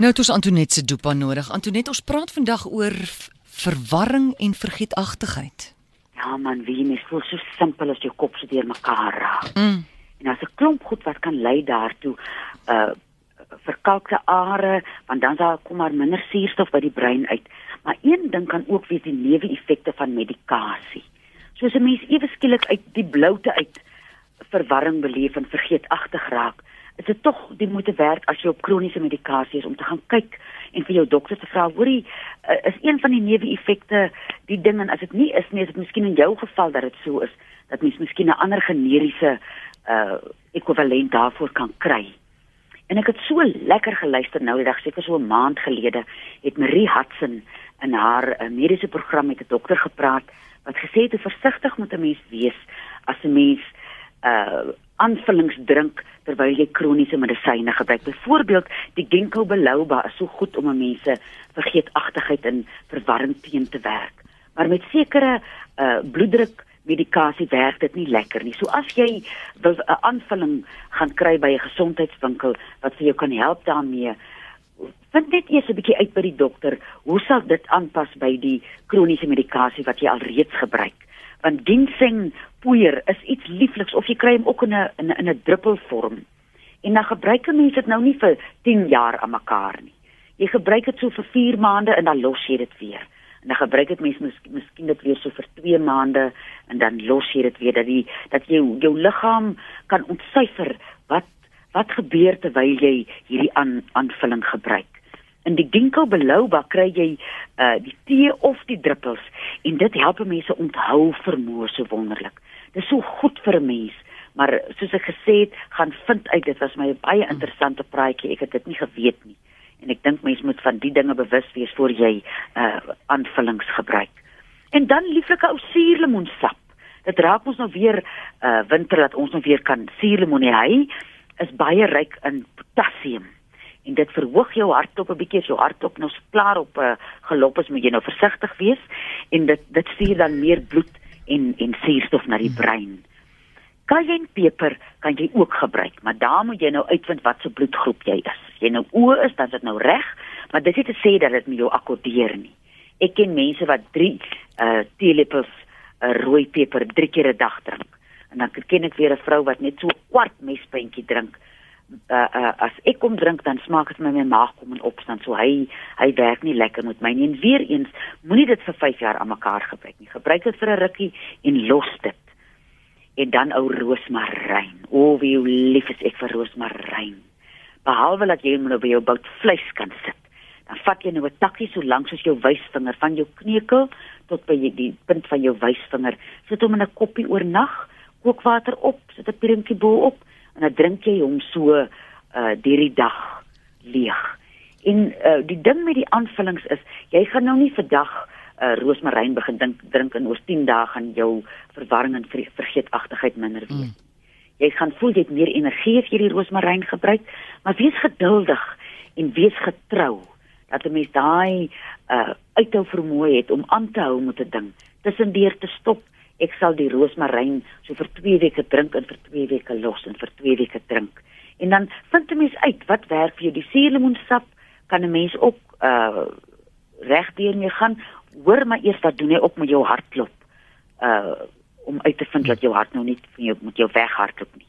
Nou het ons Antoinette se dopa nodig. Antoinette, ons praat vandag oor verwarring en vergeetachtigheid. Ja man, wie mens voel so simpel as jou kop so deur mekaar raak. Mm. En as 'n klomp goed wat kan lei daartoe uh verkalkte are, want dan daar kom maar minder suurstof by die brein uit. Maar een ding kan ook wees die neeweffekte van medikasie. Soos 'n mens ewe skielik uit die bloute uit verwarring beleef en vergeetagtig raak, dit tog die moeite werd as jy op kroniese medikasie is om te gaan kyk en vir jou dokter te vra, hoorie, uh, is een van die neeweffekte die ding en as dit nie is nie, is dit miskien in jou geval dat dit so is dat mens miskien 'n ander generiese uh ekwivalent daarvoor kan kry. En ek het so lekker geluister nou die dag seker so 'n maand gelede het Marie Hudson in haar uh, mediese program met 'n dokter gepraat wat gesê het hoe versigtig moet 'n mens wees as 'n mens uh aanvullings drink terwyl jy kroniese medisyne gebruik. Byvoorbeeld, die ginkgo biloba is so goed om 'n mens se vergeetachtigheid en verwarring teen te werk. Maar met sekere uh bloeddruk medikasie werk dit nie lekker nie. So as jy 'n aanvulling gaan kry by 'n gesondheidswinkel wat vir jou kan help daarmee, vind net eers 'n bietjie uit by die dokter, hoe sal dit aanpas by die kroniese medikasie wat jy alreeds gebruik? Want ginseng poeier is iets liefliks of jy kry hom ook in 'n in 'n 'n druppelvorm. En dan gebruik mense dit nou nie vir 10 jaar aan mekaar nie. Jy gebruik dit so vir 4 maande en dan los jy dit weer. En dan gebruik dit mense mis, miskien dit weer so vir 2 maande en dan los jy dit weer dat die dat jou jou liggaam kan ontsyfer wat wat gebeur terwyl jy hierdie aan, aanvulling gebruik. In die ginkgo biloba kry jy uh die tee of die druppels en dit help mense onthou vermoë so wonderlik. Dit is so goed vir 'n mens, maar soos ek gesê het, gaan vind uit dit was my 'n baie interessante praatjie. Ek het dit nie geweet nie. En ek dink mense moet van die dinge bewus wees voor jy uh aanvullings gebruik. En dan lieflike ou suurlemoensap. Dit raak ons nou weer uh winter dat ons nou weer kan suurlemoen hy is baie ryk in potassium en dit verhoog jou hartklop 'n bietjie as jou hartklop nou klaar op 'n uh, gelop is moet jy nou versigtig wees en dit dit stuur dan meer bloed en en suurstof na die brein. Kajenpeper kan jy ook gebruik, maar daar moet jy nou uitvind wat se bloedgroep jy is. As jy nou O is, dan is dit nou reg, maar dit is te sê dat dit met jou akkordeer nie. Ek ken mense wat 3 uh teelepels uh, rooi peper 3 keer 'n dag drink. En dan ken ek weer 'n vrou wat net so kwart mespuntjie drink. Uh, uh as ek kom drink dan smaak dit my my maag kom in opstand. So hy hy werk nie lekker met my nie. En weer eens, moenie dit vir 5 jaar aan mekaar gebruik nie. Gebruik dit vir 'n rukkie en los dit en dan ou roosmaryn. O, wie lief is ek vir roosmaryn. Behalwe dat jy nou by jou bout vleis kan sit. Dan vat jy nou 'n takkie so lank soos jou wysvinger van jou kneukel tot by die punt van jou wysvinger. Sit hom in 'n koppie oornag, kook water op, sit 'n drinkie bo op en dan drink jy hom so uh deur die dag leeg. En uh die ding met die aanvullings is, jy gaan nou nie vir dag uh, roosmaryn begin dink drink in oor 10 dae gaan jou verwarring en vergeetachtigheid minder wees. Mm. Jy gaan voel jy het meer energie as jy die roosmaryn gebruik, maar wees geduldig en wees getrou dat 'n mens daai uh, uithou vermoë het om aan te hou met 'n ding. Tussendeur te stop, ek sal die roosmaryn so vir 2 weke drink en vir 2 weke los en vir 2 weke drink. En dan vind 'n mens uit wat werk vir jou. Die suurlemoensap kan 'n mens ook uh reg deur mee gaan hoor maar eers wat doen hy op met jou hartklop. Uh om uit te vind dat jou hart nou nie van jou met jou weghardloop nie.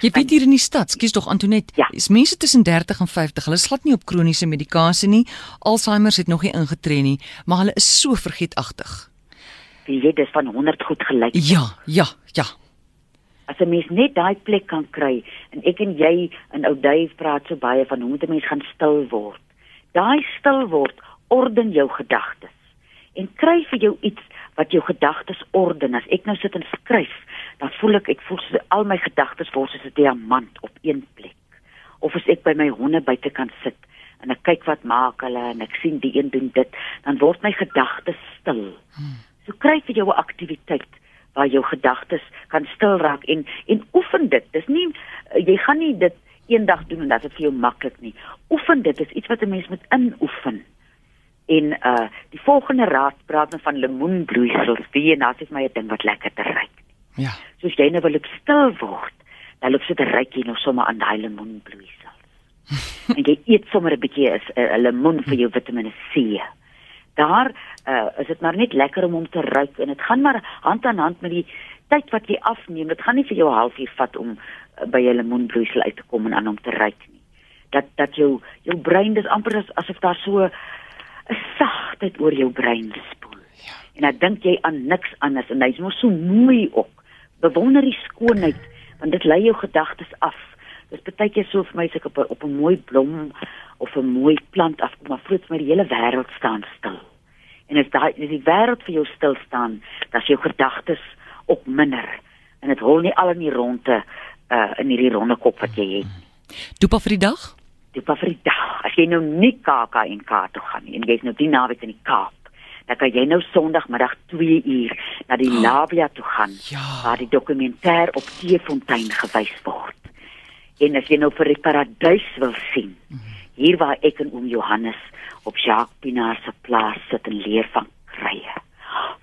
Jy weet hier in die stad, skies tog Antonet, ja. is mense tussen 30 en 50, hulle slat nie op kroniese medikasie nie. Alzheimer het nog nie ingetree nie, maar hulle is so vergeetachtig. Jy weet dis van 100 goed gelyk. Ja, ja, ja. As 'n mens net daai plek kan kry en ek en jy in ou Duif praat so baie van hoe moet 'n mens gaan stil word. Daai stil word orden jou gedagtes en kry vir jou iets wat jou gedagtes orden. As ek nou sit en skryf, dan voel ek ek voel so al my gedagtes word soos 'n diamant op een plek. Of as ek by my honde buite kan sit en ek kyk wat maak hulle en ek sien die een doen dit, dan word my gedagtes stil. Hmm. So kry vir jou 'n aktiwiteit waar jou gedagtes kan stil raak en en oefen dit. Dis nie jy gaan nie dit eendag doen en dat dit vir jou maklik nie. Oefen dit is iets wat 'n mens moet inoefen. En uh die volgende raad praat dan van lemoenbloeisels. Wie en as is my 'n ding wat lekker te ruik. Ja. Soos jy nou wil ek stil word, dan loop sit 'n ruikie nog sommer aan daai lemoenbloeisels. en jy eet sommer 'n bietjie 'n lemoen vir jou Vitamiene C. Daar uh, is dit maar net lekker om hom te ruik en dit gaan maar hand aan hand met die tyd wat jy afneem. Dit gaan nie vir jou 'n halfuur vat om uh, by 'n lemoenbloeisel uit te kom en aan hom te ruik nie. Dat dat jou jou brein dis amper as asof daar so 'n sagtheid oor jou brein spoel. Ja. En dan dink jy aan niks anders en hy's mos so mooi ook. Bewonder die skoonheid want dit lei jou gedagtes af. Dis baie keer so vir my ek op op 'n mooi blom of 'n mooi plant afkom, maar vroeg my die hele wêreld staan stil. En as daai as die wêreld vir jou stil staan, dan is jou gedagtes op minder en dit hol nie al in die ronde uh in hierdie ronde kop wat jy het. Dopa vir die dag? Dopa vir die dag. As jy nou nie KAK en K toe gaan nie en jy's nou die naweek in die Kaap, dan kan jy nou Sondagmiddag 2 uur na die oh, Labia toe gaan ja. waar die dokumentêr op Teefontein gewys word. En as jy nou vir die paradys wil sien, hier waar ek en oom Johannes op Jacques Pinaar se plaas sit en leer van krye.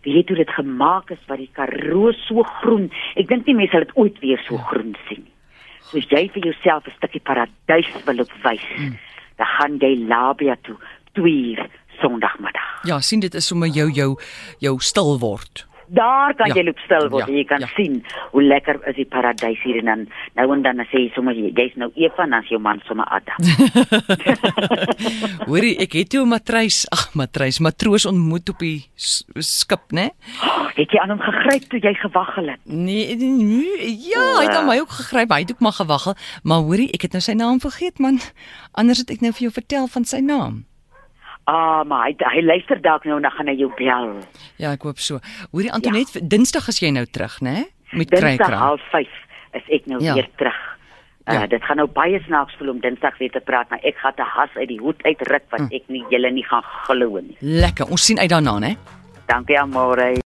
Wie het dit gemaak is wat die Karoo so groen. Ek dink nie mense sal dit ooit weer so groen sien nie. Soos jy vir jouself 'n stukkie paradys wil opwys, hmm. dan gaan jy Labia toe, twee Sondagmiddag. Ja, sien dit is sommer jou jou jou stil word. Daar kan ja. jy loop stil word. Ja. Jy kan ja. sien hoe lekker is die paradys hier en dan nou en dan sê jy sommer jy's nou Eva en dan jou man sommer Adam. Hoorie, ek het jou matrys, ag matrys, matroos ontmoet op die skip, né? Oh, het jy aan hom gegryp toe jy gewaggel het? Nee, nee, nee ja, oh, hy het aan my ook gegryp. Hy het ook maar gewaggel, maar hoorie, ek het nou sy naam vergeet man. Anders het ek nou vir jou vertel van sy naam. Ah, maar hy hy luister dalk nou en dan gaan hy jou bel. Ja, ek hoop so. Hoorie Antonet, ja. Dinsdag is jy nou terug, né? Met Krykraan. Dinsdag 05:30 is ek nou ja. weer terug. Uh, ja. dit gaan nou baie snaaks voel om Dinsdag weer te praat, maar ek gaan te has uit die hoed uitruk wat hm. ek nie julle nie gaan glo nie. Lekker. Ons sien uit daarna, né? Dankie, Amore.